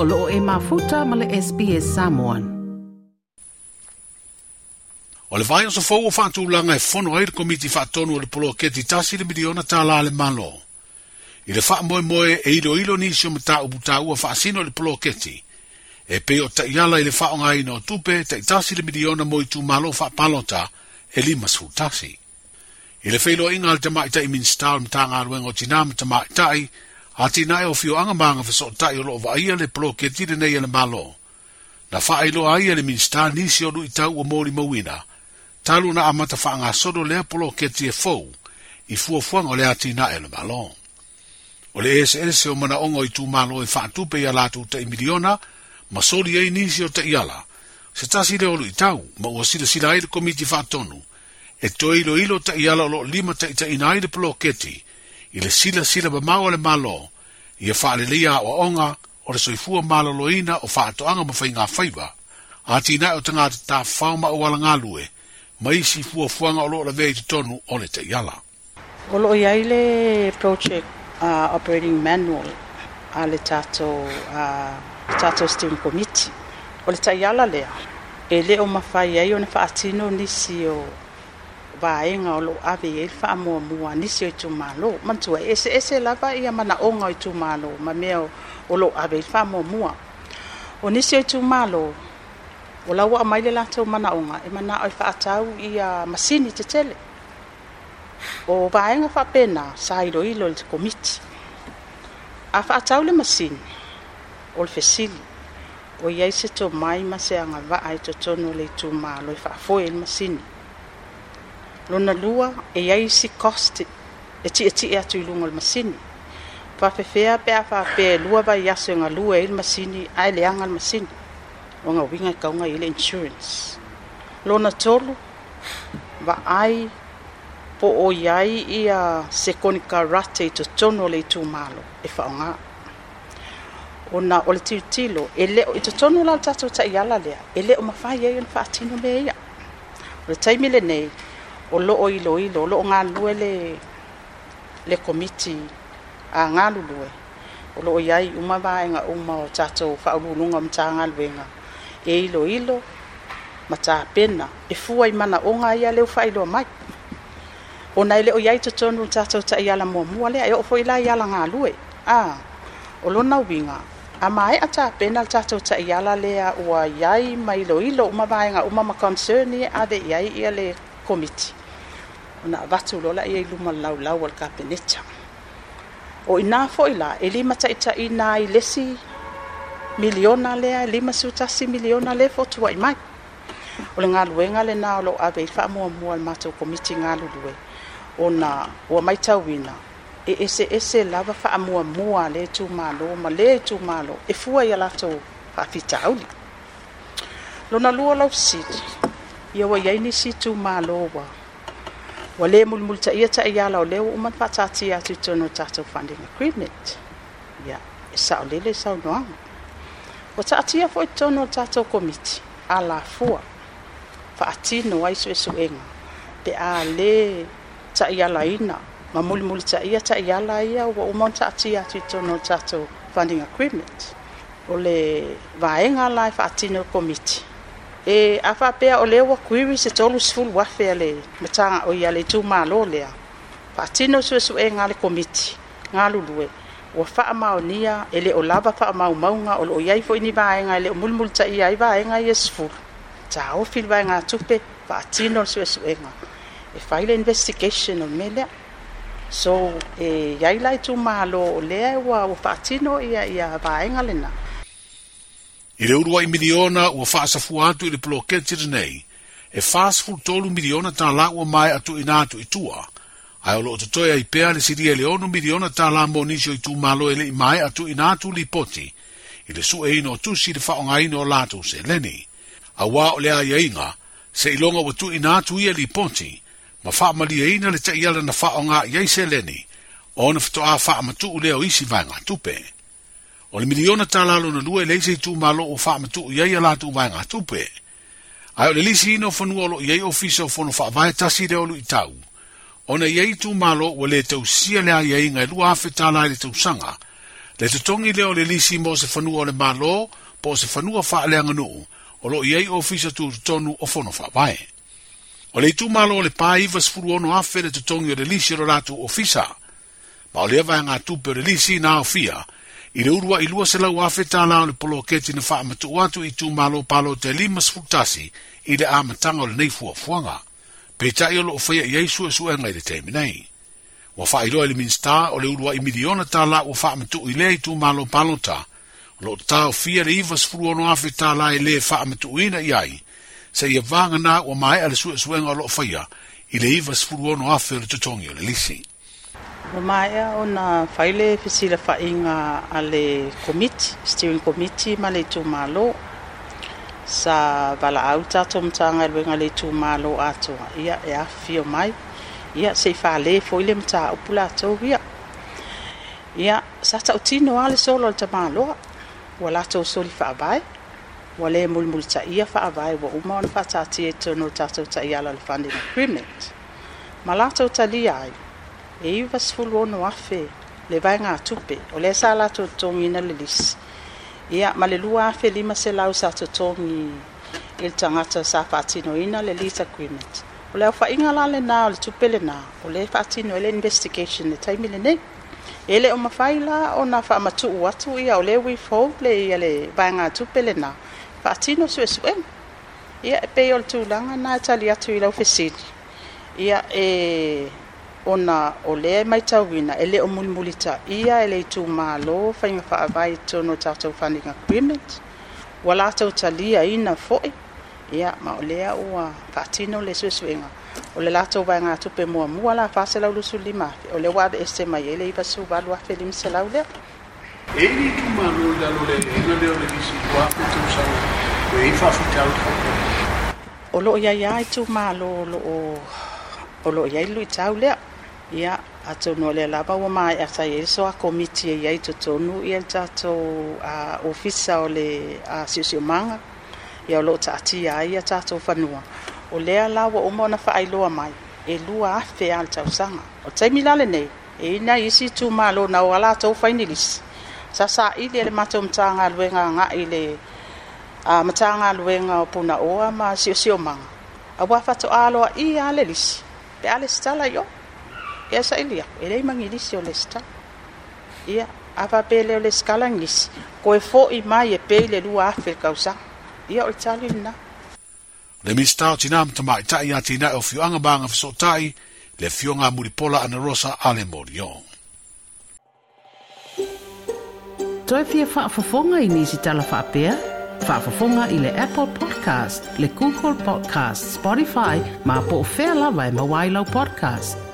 o loo e mafuta ma le SPS Samoan. O le vaino sa fau o fatu ulanga e fono aile komiti fatonu o le polo keti tasi le miliona ta la le malo. I le faa moe moe e ilo ilo nisi o mta ubu ta ua faa sino le polo keti. E peo ta iala i le faa o ngaino o tupe ta i tasi le miliona moe tu malo faa palota e lima su tasi. I le feilo inga le tamaita i minstal mta ngaruengo tina mta maitai a tina e o fio anga maanga fa sota i lo va ia le plo ke tine nei ele malo. Na fa ai lo ai ele minsta ni si o i tau o mori mawina, talu na amata fa anga sodo lea plo ke tine fau, i fua fuang o le a tina ele malo. O le SS o mana ongo i tu malo e fa atupe i alatu ta i miliona, ma soli ei ni si o ta iala, se tasi le olu i tau, ma ua sila sila ai le komiti fa atonu, e toilo ilo ta iala o lo lima ta i ta inaide plo ke tine, i le sila sila ba mau le malo, i e whaale lia o onga, o le soifua malo loina o whaatoanga ma whai ngā whaiba, a tina e o tanga te tā whaoma o wala ngā lue, ma isi fua fuanga o loo la vei te tonu o le te iala. O loo iai le project uh, operating manual a le tato, uh, tato steering committee, o le ta iala lea, e leo mawhai ai o ne whaatino nisi o vaega o loo ave ai e faamuamua nisi o itumālō manatua eseese e lava ia manaoga o itumālō ma mea o loo ave faamuamua e o nisi o itumālō o laua mai le latou manaoga e manao e faatau ia masini tetele o vaega faapena sa iloilo le komiti a faatau le masini o le fesili o iai se tomai ma se agava'a e totonu o le itumālō e faafoe i le masini lona lua e ai si koste e ti ti atu i lunga masini. Pa pe fea pe a faa pe lua vai yase nga lua e il masini ai e leanga il masini. O nga winga i kaunga ile insurance. Lona tolu va ai po o yai ia a se konika rate to tono le tu malo e faa nga. O na o le tiu tilo e leo i to tono la tato ta i ala lea e leo mafai e yon faa tino me ia. O le taimile nei o loo lo o loo galue le, le komiti a galulue o loo iai uma vaega uma o tatou faaulūluga matagaluega e iloilo matapena e fua i manaoga ia leu faailoa mai ona e leo iai totonu tatou taiala muamua lea e oo foi la iala galue a o lona uiga a pena tapena le tatou taiala lea ua iai ma iloilo uma vaega uma ma concerni e ave iai ia le komiti ona avatu lola ia i luma laulau o le kapeneta o inā foʻi la e lima taʻitaʻina ai lesi miliona lea e lima siutasi miliona le fotuaʻi mai o le galuega lenā o loo ave i faamuamua le matou komiti galulue ona ua maitauina e eseese lava faamuamua lē tumālo ma lē i tumālo e fua ia latou faafitauli lona lua lausili ia ua iai nisi tumālo ua ua lē mulimuli taʻia taʻia laole ua uma faatatia atu i tonu o tatou funding agreement ia e saʻolele saunoaga ua taʻatia foʻi tonu o tatou komiti a lafua faatino ai e suʻesuʻega pe a lē taʻialaina ma mulimuli taʻia taʻiala ia ua uma ona taʻatia atu i tonu o tatou funding agreement o le vaega la e faatino komiti e afa pe o le wa kuiri se tolu sful wa fe le mata o ia le tu ma lo le pa tino su su e ngale komiti ngalu due wa fa e ma o nia ele o lava fa ma o maunga o o yai fo ni ba e ngale mul mul cha ia i ba e ngai es fu cha o fil ba nga tu pe pa tino su su e nga e fa investigation o me le so e yai lai tu ma lo le wa o fa tino ia ia ba e ngale na I le urua i miliona ua wha asafu atu i le ploketi nei, e fast full tolu miliona tā la ua mai atu i nātu i tua, ai olo o tatoia i pea le siri le onu miliona tā la mo i tū malo e i mai atu i nātu li poti, i le su e ino tu si le whaonga ino o lātu se leni. A wā o le aia e inga, se ilonga wa tu i nātu i e li poti, ma wha amali e ina le ta iala na whaonga i se leni, o ona fito a wha amatu u leo isi vanga Tupe o le miliona talalo na lua e leise i tumalo o faamatuu iai a latuu vaega tupe ae o le lisi ina o fanua o loo iai ofisa o fono faavae tasi lea o lui tau ona iai tumalo ua lē tausia le a iaiga e lua afe tala i le tausaga le totogi lea o le lisi mo se fanua o le malo po o se fanua faaleaganuu o loo iai ofisa tulutonu o fono faavae o le itumalo o le paiva 6 afe le totogi o le lisi o lo latuu ofisa ma o lea vaega tupe o le lisi na aofia i le urua i lua se lau afe tala o le polo o keti na wha matu atu i tū malo palo te lima sfuktasi i le amatanga o le neifua fuanga. Peita i olo o feia i eisu e suenga i le nei. Wa wha i roa le minsta o le urua i miliona tala o wha matu i le i tū malo palo ta. Lo ta o fia le iwa sfuru ono afe tala i le wha matu i na i ai. Se i avanga na o mai ala su e suenga o lo o feia i le iwa sfuru ono afe o le tutongi o le lisi. Ma mai ona faile fisila fainga ale komiti, steering komiti ma le tu malo. Sa vala au tato mtanga ilwe nga le tu malo ato. Ia e afio mai. Ia se fa le foile mta upula ato via. Ia sa ta utino ale solo al tamalo. Wala to soli fa abai. Wale mulmul ta ia fa abai wa uma on fa tati e tono tato ta iala le fandina. Malato talia ai. e iva sefulu ono afe le vaega tupe o lea sa latou totogiina le lisi ia ma le lua afe lima se sa totogi i le tagata sa faatinoina le lease agreement o le aufaʻiga la lenā o le tupe lenā o le faatino e le investigation le taimi lenei e le o mafai la ona faamatuu atu ia o le withhold le ia le vaega tupe lenā faatino suʻesuʻega ia e pei o le tulaga na e tali atu i lau ia e eh, ona o lea mai tauina e lē o mulimuli taʻia e le itumālō faiga faavae tono tatou funding agreement ua latou taliaina foʻi ia ma o lea ua faatino le suʻesuʻega o le latou vaega tupe muamua la faselaulusulima afe o le ua aveese mai ai le ivasuvalu afe lea e le itumālō lalo le lea o le visi ua afe tausau e o loo iaiā itumālo tumālō loo o loo iai lui tau lea ia atonu o le lava ua maeatai ai le soakomiti ai e ai totonu ia le tatou a ofisa o le a siosiomaga ia o loo taatia ai a tatou fanua o lea la ua uma ona faailoa mai e lua afe a le tausaga o la lenei e ina isi tumālo na o a latou fainilisi sasaʻili a le matou matagaluega agaʻi le a matagaluega o punaoa ma siosiomaga aua faatoʻā aloaʻi a le lisi pe a le satala i oo ia sa ilia e rei mangilisi o lesta ia afapele o leskala ngisi ko e fo i mai e peile lua afrika usa ia o itali lina le mistao tina amta mai tai a tina e o fioanga banga fiso tai le fionga muripola ana rosa ale morio Toi fia whaafafonga i nisi tala whaapea? Whaafafonga i le Apple Podcast, le Google Podcast, Spotify, ma po o whea lawa e mawailau podcast.